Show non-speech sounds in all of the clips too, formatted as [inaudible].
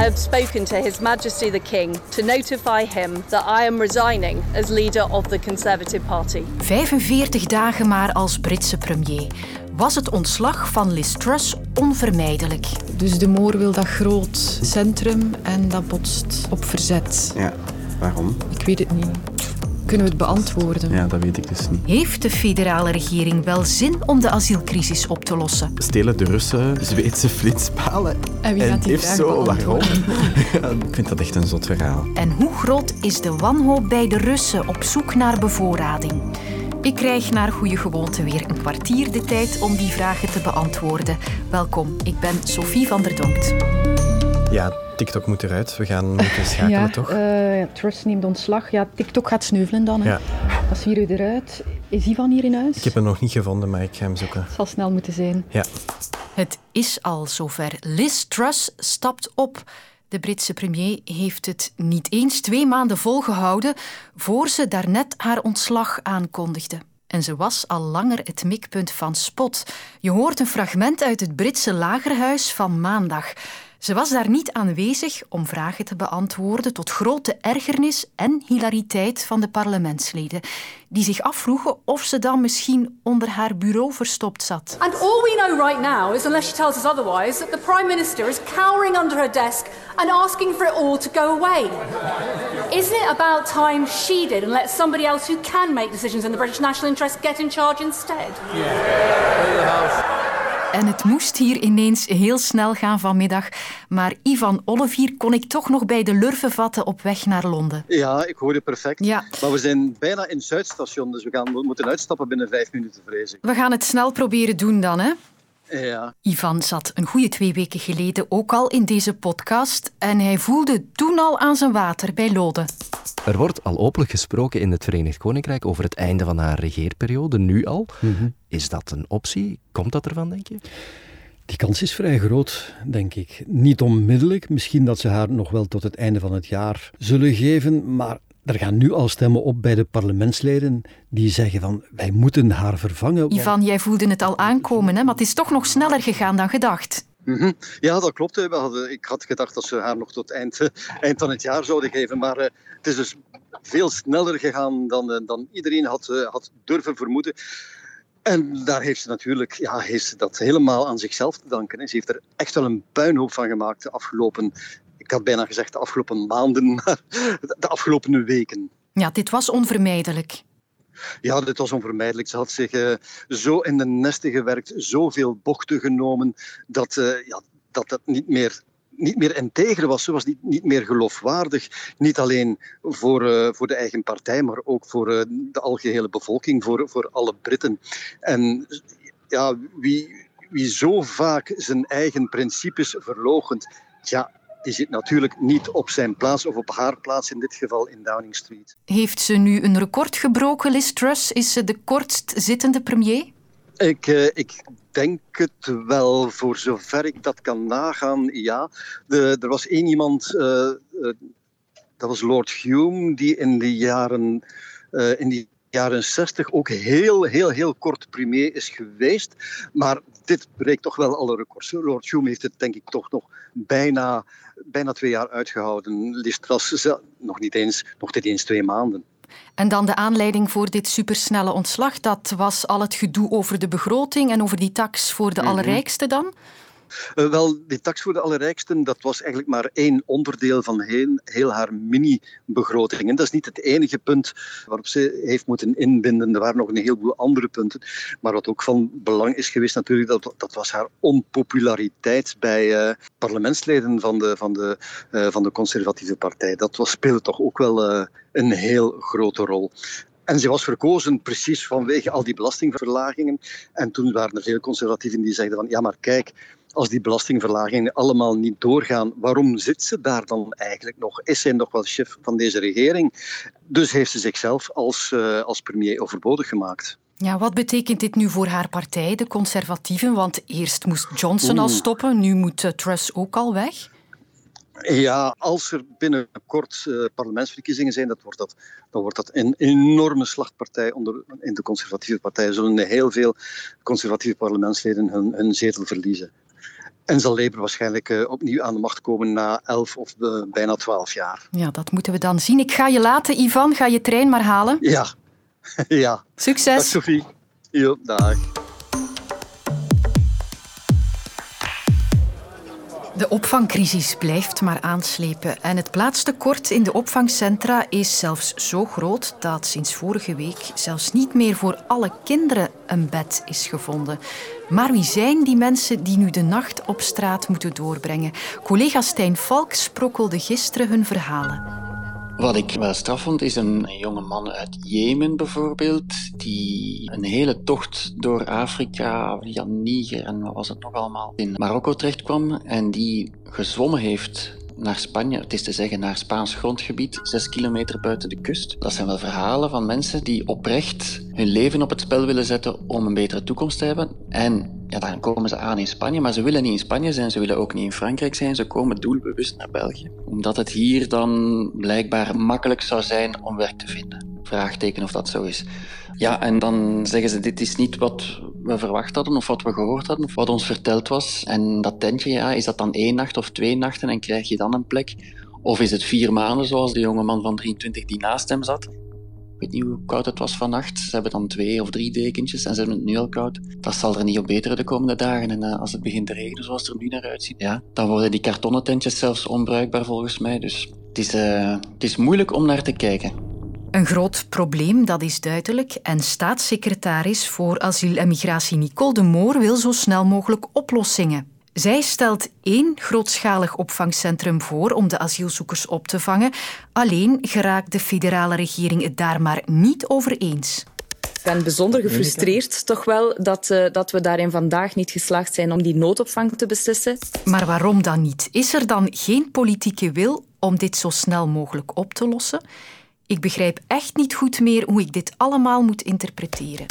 I have spoken to His Majesty the King to notify him that I am resigning as leader of the Conservative Party. 45 dagen maar als Britse premier. Was het ontslag van Liz Truss onvermijdelijk? Dus de Moor wil dat groot centrum en dat botst op verzet. Ja, waarom? Ik weet het niet. Kunnen we het beantwoorden? Ja, dat weet ik dus niet. Heeft de federale regering wel zin om de asielcrisis op te lossen? Stelen de Russen Zweedse flitspalen? En wie gaat die vraag zo, waarom? [laughs] ik vind dat echt een zot verhaal. En hoe groot is de wanhoop bij de Russen op zoek naar bevoorrading? Ik krijg naar goede gewoonte weer een kwartier de tijd om die vragen te beantwoorden. Welkom, ik ben Sophie van der Donkt. Ja, TikTok moet eruit. We gaan moeten [laughs] schakelen, ja, toch? eh, Trust neemt ontslag. Ja, TikTok gaat sneuvelen dan. Hè. Ja. Dat is hier eruit. Is Ivan hier in huis? Ik heb hem nog niet gevonden, maar ik ga hem zoeken. Het zal snel moeten zijn. Ja. Het is al zover. Liz Truss stapt op. De Britse premier heeft het niet eens twee maanden volgehouden voor ze daarnet haar ontslag aankondigde. En ze was al langer het mikpunt van spot. Je hoort een fragment uit het Britse lagerhuis van maandag. Ze was daar niet aanwezig om vragen te beantwoorden tot grote ergernis en hilariteit van de parlementsleden, die zich afvroegen of ze dan misschien onder haar bureau verstopt zat. And all we know right now is, unless she tells us otherwise, that the Prime Minister is cowering under her desk and asking for it all to go away. Isn't it about time she did and let somebody else who can make decisions in the British national interest get in charge instead? En het moest hier ineens heel snel gaan vanmiddag. Maar Ivan Olivier kon ik toch nog bij de lurven vatten op weg naar Londen. Ja, ik hoor je perfect. Ja. Maar we zijn bijna in het Zuidstation, dus we, gaan, we moeten uitstappen binnen vijf minuten, vrees ik. We gaan het snel proberen doen dan, hè? Ja. Ivan zat een goede twee weken geleden ook al in deze podcast en hij voelde toen al aan zijn water bij Lode. Er wordt al openlijk gesproken in het Verenigd Koninkrijk over het einde van haar regeerperiode, nu al. Is dat een optie? Komt dat ervan, denk je? Die kans is vrij groot, denk ik. Niet onmiddellijk, misschien dat ze haar nog wel tot het einde van het jaar zullen geven, maar er gaan nu al stemmen op bij de parlementsleden die zeggen van wij moeten haar vervangen. Ivan, jij voelde het al aankomen, hè? maar het is toch nog sneller gegaan dan gedacht. Mhm. Ja, dat klopt. ik had gedacht dat ze haar nog tot eind, eh, eind van het jaar zouden geven. Maar eh, het is dus veel sneller gegaan dan, eh, dan iedereen had, had durven vermoeden. En daar heeft ze natuurlijk ja, heeft ze dat helemaal aan zichzelf te danken. Ze heeft er echt wel een puinhoop van gemaakt de afgelopen, ik had bijna gezegd de afgelopen maanden, [laughs] maar de afgelopen weken. Ja, dit was onvermijdelijk. Ja, dit was onvermijdelijk. Ze had zich eh, zo in de nesten gewerkt, zoveel bochten genomen, dat eh, ja, dat, dat niet meer niet meer integer was. Ze was niet, niet meer geloofwaardig. Niet alleen voor, eh, voor de eigen partij, maar ook voor de algehele bevolking, voor, voor alle Britten. En ja, wie, wie zo vaak zijn eigen principes verloochent, ja, die zit natuurlijk niet op zijn plaats of op haar plaats, in dit geval in Downing Street. Heeft ze nu een record gebroken, Liz Truss? Is ze de kortst zittende premier? Ik, eh, ik denk het wel, voor zover ik dat kan nagaan, ja. De, er was één iemand, eh, eh, dat was Lord Hume, die in de jaren, eh, in die jaren 60 ook heel, heel, heel kort premier is geweest. Maar dit breekt toch wel alle records. Lord Hume heeft het denk ik toch nog bijna, bijna twee jaar uitgehouden. Ze- nog niet eens, nog niet eens twee maanden. En dan de aanleiding voor dit supersnelle ontslag. Dat was al het gedoe over de begroting en over die tax voor de allerrijkste dan. Eh, wel, die tax voor de allerrijksten, dat was eigenlijk maar één onderdeel van heel, heel haar mini-begroting. En dat is niet het enige punt waarop ze heeft moeten inbinden. Er waren nog een heleboel andere punten. Maar wat ook van belang is geweest natuurlijk, dat, dat was haar onpopulariteit bij eh, parlementsleden van de, van, de, eh, van de conservatieve partij. Dat was, speelde toch ook wel een heel grote rol. En ze was verkozen precies vanwege al die belastingverlagingen. En toen waren er veel conservatieven die zeiden van ja, maar kijk, als die belastingverlagingen allemaal niet doorgaan, waarom zit ze daar dan eigenlijk nog? Is zij nog wel chef van deze regering? Dus heeft ze zichzelf als, eh, als premier overbodig gemaakt. Ja, wat betekent dit nu voor haar partij, de conservatieven? Want eerst moest Johnson al stoppen, nu moet eh, Truss ook al weg. Ja, als er binnenkort eh, parlementsverkiezingen zijn, dat wordt dat, dan wordt dat een enorme slachtpartij onder, in de conservatieve partij. Zullen heel veel conservatieve parlementsleden hun, hun zetel verliezen. En zal Labour waarschijnlijk opnieuw aan de macht komen na elf of bijna twaalf jaar. Ja, dat moeten we dan zien. Ik ga je laten, Ivan. Ga je trein maar halen. Ja. [laughs] ja. Succes. Dag Sophie. Jo, dag. De opvangcrisis blijft maar aanslepen en het plaatstekort in de opvangcentra is zelfs zo groot dat sinds vorige week zelfs niet meer voor alle kinderen een bed is gevonden. Maar wie zijn die mensen die nu de nacht op straat moeten doorbrengen? Collega Stijn Valk sprokkelde gisteren hun verhalen. Wat ik wel straf vond, is een, jonge man uit Jemen bijvoorbeeld, die een hele tocht door Afrika, via Niger en wat was het nog allemaal, in Marokko terechtkwam en die gezwommen heeft naar Spanje, het is te zeggen naar Spaans grondgebied, zes kilometer buiten de kust. Dat zijn wel verhalen van mensen die oprecht hun leven op het spel willen zetten om een betere toekomst te hebben. En ja, dan komen ze aan in Spanje, maar ze willen niet in Spanje zijn, ze willen ook niet in Frankrijk zijn, ze komen doelbewust naar België. Omdat het hier dan blijkbaar makkelijk zou zijn om werk te vinden. Vraagteken of dat zo is. Ja, en dan zeggen ze: dit is niet wat we verwacht hadden, of wat we gehoord hadden, of wat ons verteld was. En dat tentje, ja, is dat dan één nacht of twee nachten en krijg je dan een plek? Of is het vier maanden, zoals de jonge man van 23 die naast hem zat? Weet niet hoe koud het was vannacht. Ze hebben dan twee of drie dekentjes en ze hebben het nu al koud. Dat zal er niet op beteren de komende dagen. En uh, als het begint te regenen, zoals het er nu naar uitziet, ja, dan worden die kartonnen tentjes zelfs onbruikbaar volgens mij. Dus het is, uh, het is moeilijk om naar te kijken. Een groot probleem, dat is duidelijk. En staatssecretaris voor asiel en migratie Nicole de Moor wil zo snel mogelijk oplossingen. Zij stelt één grootschalig opvangcentrum voor om de asielzoekers op te vangen. Alleen geraakt de federale regering het daar maar niet over eens. Ik ben bijzonder gefrustreerd toch wel dat, uh, dat we daarin vandaag niet geslaagd zijn om die noodopvang te beslissen. Maar waarom dan niet? Is er dan geen politieke wil om dit zo snel mogelijk op te lossen? Ik begrijp echt niet goed meer hoe ik dit allemaal moet interpreteren.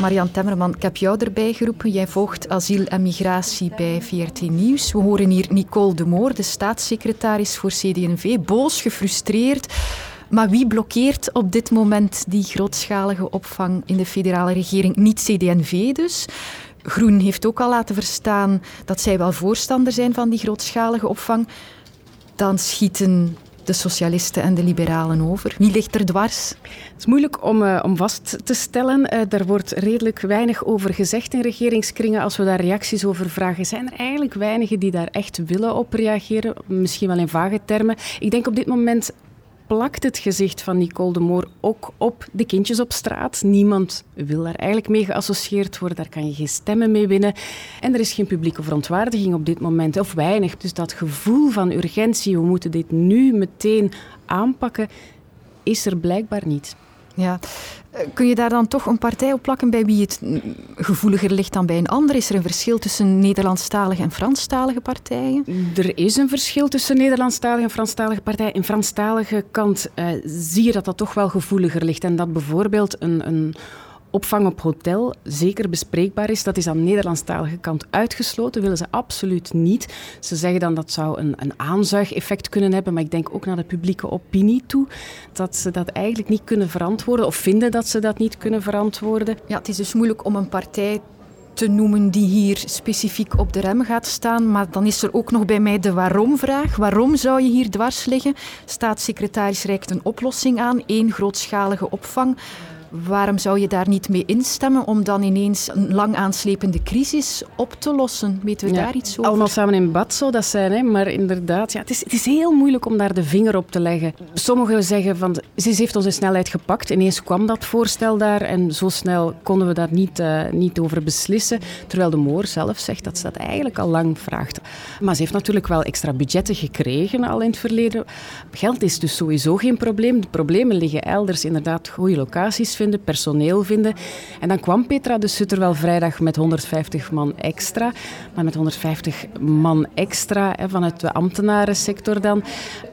Marian Temmerman, ik heb jou erbij geroepen. Jij volgt asiel en migratie bij VRT Nieuws. We horen hier Nicole de Moor, de staatssecretaris voor CD&V, boos, gefrustreerd. Maar wie blokkeert op dit moment die grootschalige opvang in de federale regering? Niet CD&V dus. Groen heeft ook al laten verstaan dat zij wel voorstander zijn van die grootschalige opvang. Dan schieten de socialisten en de liberalen over? Wie ligt er dwars? Het is moeilijk om, uh, om vast te stellen. Uh, daar wordt redelijk weinig over gezegd in regeringskringen. Als we daar reacties over vragen, zijn er eigenlijk weinigen die daar echt willen op reageren. Misschien wel in vage termen. Ik denk op dit moment plakt het gezicht van Nicole de Moor ook op de kindjes op straat. Niemand wil daar eigenlijk mee geassocieerd worden. Daar kan je geen stemmen mee winnen. En er is geen publieke verontwaardiging op dit moment, of weinig. Dus dat gevoel van urgentie, we moeten dit nu meteen aanpakken, is er blijkbaar niet. Ja. Eh, kun je daar dan toch een partij op plakken bij wie het gevoeliger ligt dan bij een ander? Is er een verschil tussen Nederlandstalige en Franstalige partijen? Er is een verschil tussen Nederlandstalige en Franstalige partijen. In Franstalige kant uh, zie je dat dat toch wel gevoeliger ligt. En dat bijvoorbeeld een, een opvang op hotel zeker bespreekbaar is. Dat is aan de Nederlandstalige kant uitgesloten, willen ze absoluut niet. Ze zeggen dan dat zou een, een aanzuigeffect kunnen hebben, maar ik denk ook naar de publieke opinie toe, dat ze dat eigenlijk niet kunnen verantwoorden of vinden dat ze dat niet kunnen verantwoorden. Ja, het is dus moeilijk om een partij te noemen die hier specifiek op de rem gaat staan. Maar dan is er ook nog bij mij de waarom-vraag. Waarom zou je hier dwars liggen? Staatssecretaris reikt een oplossing aan, één grootschalige opvang. Waarom zou je daar niet mee instemmen om dan ineens een lang aanslepende crisis op te lossen? Weten we daar iets over? Allemaal samen in bad zou dat zijn, hè? maar inderdaad, ja, het, is, het is heel moeilijk om daar de vinger op te leggen. Sommigen zeggen van, ze heeft onze snelheid gepakt. Ineens kwam dat voorstel daar en zo snel konden we daar niet, uh, niet over beslissen. Terwijl de Moor zelf zegt dat ze dat eigenlijk al lang vraagt. Maar ze heeft natuurlijk wel extra budgetten gekregen al in het verleden. Geld is dus sowieso geen probleem. De problemen liggen elders, inderdaad, goede locaties vinden, personeel vinden. En dan kwam Petra de Sutter wel vrijdag met 150 man extra. Maar met 150 man extra hè, vanuit de ambtenarensector dan,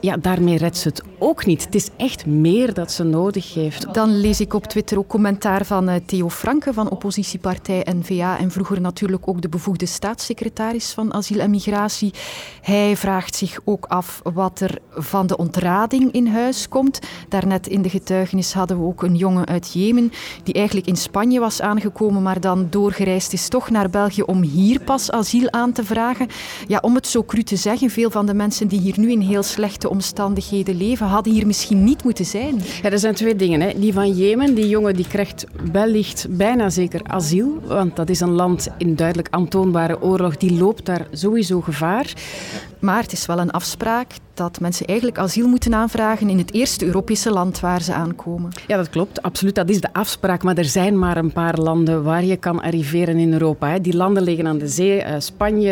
ja, daarmee redt ze het ook niet. Het is echt meer dat ze nodig heeft. Dan lees ik op Twitter ook commentaar van uh, Theo Franke van oppositiepartij N-VA en vroeger natuurlijk ook de bevoegde staatssecretaris van asiel en migratie. Hij vraagt zich ook af wat er van de ontrading in huis komt. Daarnet in de getuigenis hadden we ook een jongen uit Jemen, die eigenlijk in Spanje was aangekomen, maar dan doorgereisd is toch naar België om hier pas asiel aan te vragen. Ja, om het zo cru te zeggen, veel van de mensen die hier nu in heel slechte omstandigheden leven, hadden hier misschien niet moeten zijn. Ja, er zijn twee dingen. Hè. Die van Jemen, die jongen die krijgt wellicht bijna zeker asiel, want dat is een land in duidelijk aantoonbare oorlog, die loopt daar sowieso gevaar. Maar het is wel een afspraak dat mensen eigenlijk asiel moeten aanvragen in het eerste Europese land waar ze aankomen. Ja, dat klopt. Absoluut. Dat is de afspraak. Maar er zijn maar een paar landen waar je kan arriveren in Europa. Die landen liggen aan de zee. Uh, Spanje,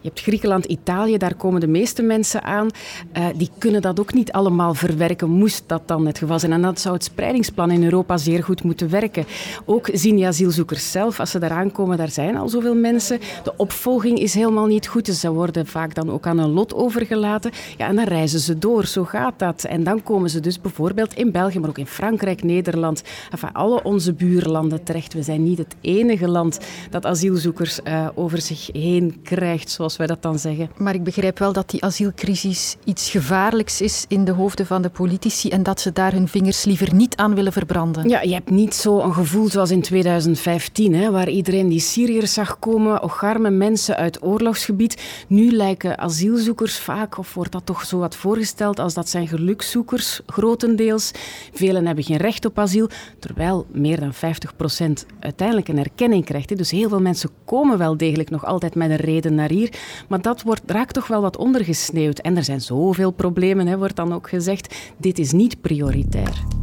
je hebt Griekenland, Italië. Daar komen de meeste mensen aan. Uh, die kunnen dat ook niet allemaal verwerken. Moest dat dan het geval zijn? En dat zou het speidingsplan in Europa zeer goed moeten werken. Ook zien die asielzoekers zelf, als ze daar aankomen, daar zijn al zoveel mensen. De opvolging is helemaal niet goed. Dus ze worden vaak dan ook aan een lot overgelaten. Ja, en dan reizen ze door. Zo gaat dat. En dan komen ze dus bijvoorbeeld in België, maar ook in Frankrijk, Nederland, enfin, alle onze buurlanden terecht. We zijn niet het enige land dat asielzoekers uh, over zich heen krijgt, zoals wij dat dan zeggen. Maar ik begrijp wel dat die asielcrisis iets gevaarlijks is in de hoofden van de politici en dat ze daar hun vingers liever niet aan willen verbranden. Ja, je hebt niet zo een gevoel zoals in 2015, hè, waar iedereen die Syriërs zag komen, ocharme mensen uit oorlogsgebied. Nu lijken asielzoekers vaak, of wordt dat toch zo wat voorgesteld als dat zijn gelukszoekers, grotendeels. Velen hebben geen recht op asiel, terwijl meer dan 50% uiteindelijk een erkenning krijgt. Dus heel veel mensen komen wel degelijk nog altijd met een reden naar hier, maar dat wordt, raakt toch wel wat ondergesneeuwd. En er zijn zoveel problemen, hè, wordt dan ook gezegd. Dit is niet prioritair.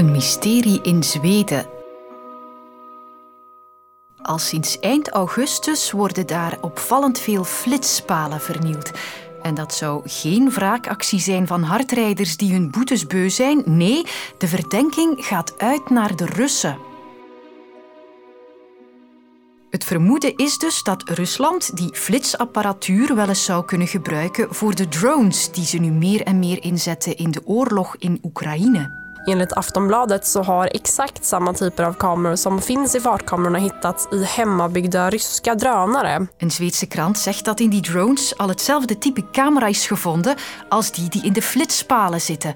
Een mysterie in Zweden. Al sinds eind augustus worden daar opvallend veel flitspalen vernield. En dat zou geen wraakactie zijn van hardrijders die hun boetes beu zijn. Nee, de verdenking gaat uit naar de Russen. Het vermoeden is dus dat Rusland die flitsapparatuur wel eens zou kunnen gebruiken voor de drones die ze nu meer en meer inzetten in de oorlog in Oekraïne. Enligt Aftonbladet så har exakt samma typer av kameror som finns i fartkamerorna hittats i hemmabyggda ryska drönare. Een Zweedse krant zegt dat in die drones al hetzelfde type camera is gevonden als die die in de flitspalen zitten.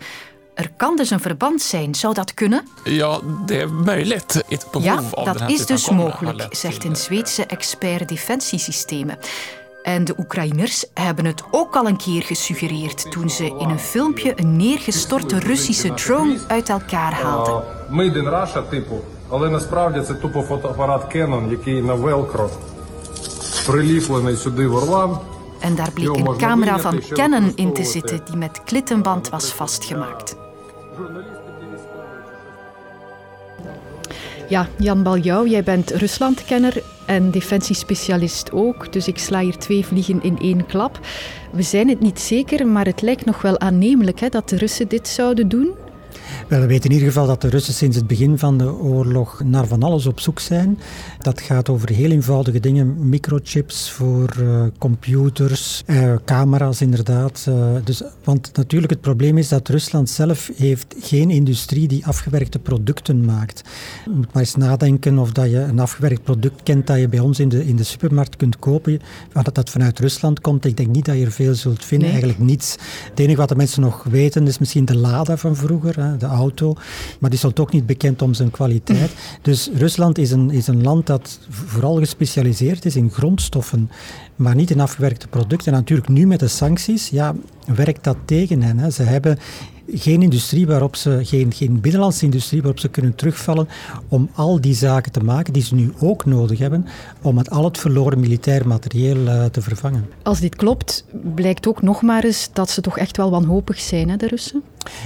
Er kan dus een verband zijn. Zou dat kunnen? Ja, det är möjligt. Ett behov ja, av dat den här is dus kamera mogelijk, zegt een Zweedse expert defensiesystemen. En de Oekraïners hebben het ook al een keer gesuggereerd toen ze in een filmpje een neergestorte Russische drone uit elkaar haalden. Made in Russia, типу, але насправді це тупо фотоапарат Canon, який на велкро приліплений сюди в Орлан. En daar bleek Jo, een maar camera dat van weet je, Canon dat in te is zitten die met klittenband was vastgemaakt. Ja, Jan Baljouw, jij bent Ruslandkenner en defensiespecialist ook. Dus ik sla hier twee vliegen in één klap. We zijn het niet zeker, maar het lijkt nog wel aannemelijk hè, dat de Russen dit zouden doen. Wel, we weten in ieder geval dat de Russen sinds het begin van de oorlog naar van alles op zoek zijn. Dat gaat over heel eenvoudige dingen, microchips voor eh, computers, eh, camera's inderdaad. Eh, dus, want natuurlijk het probleem is dat Rusland zelf heeft geen industrie die afgewerkte producten maakt. Je moet maar eens nadenken of dat je een afgewerkt product kent dat je bij ons in de, in de supermarkt kunt kopen. Dat dat vanuit Rusland komt, ik denk niet dat je er veel zult vinden, Nee. eigenlijk niets. Het enige wat de mensen nog weten is misschien de Lada van vroeger, hè, de auto, maar die is ook niet bekend om zijn kwaliteit. Dus Rusland is een, is een land dat vooral gespecialiseerd is in grondstoffen, maar niet in afgewerkte producten. En natuurlijk nu met de sancties, ja, werkt dat tegen hen. Hè. Ze hebben geen industrie waarop ze, geen, geen binnenlandse industrie waarop ze kunnen terugvallen om al die zaken te maken die ze nu ook nodig hebben om het, al het verloren militair materieel eh, te vervangen. Als dit klopt, blijkt ook nog maar eens dat ze toch echt wel wanhopig zijn, hè, de Russen?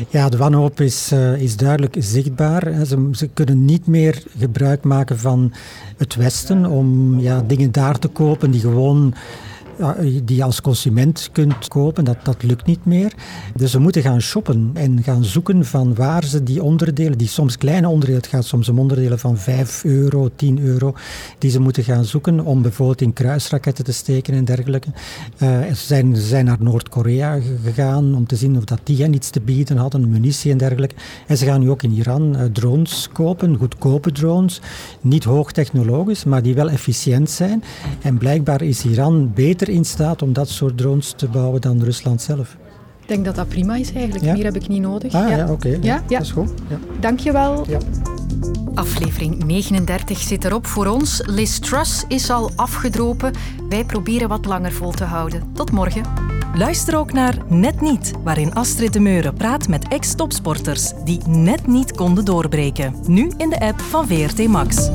Ja, de wanhoop is, eh, is duidelijk zichtbaar. Ze, ze kunnen niet meer gebruik maken van het Westen om ja, dingen daar te kopen die gewoon die je als consument kunt kopen. Dat, dat lukt niet meer. Dus ze moeten gaan shoppen en gaan zoeken van waar ze die onderdelen, die soms kleine onderdelen, het gaat soms om onderdelen van 5 euro, 10 euro, die ze moeten gaan zoeken om bijvoorbeeld in kruisraketten te steken en dergelijke. Eh, ze, zijn, zijn naar Noord-Korea ge- gegaan om te zien of dat die hen iets te bieden hadden, munitie en dergelijke. En ze gaan nu ook in Iran eh, drones kopen, goedkope drones, niet hoogtechnologisch, maar die wel efficiënt zijn. En blijkbaar is Iran beter beter in staat om dat soort drones te bouwen dan Rusland zelf. Ik denk dat dat prima is eigenlijk. Ja? Meer heb ik niet nodig. Ah ja, oké. Ja, Ja, ja. Dat is goed. Ja. Dank je wel. Ja. Aflevering 39 zit erop voor ons. Liz Truss is al afgedropen. Wij proberen wat langer vol te houden. Tot morgen. Luister ook naar Net Niet, waarin Astrid de Meuren praat met ex-topsporters die net niet konden doorbreken. Nu in de app van VRT Max.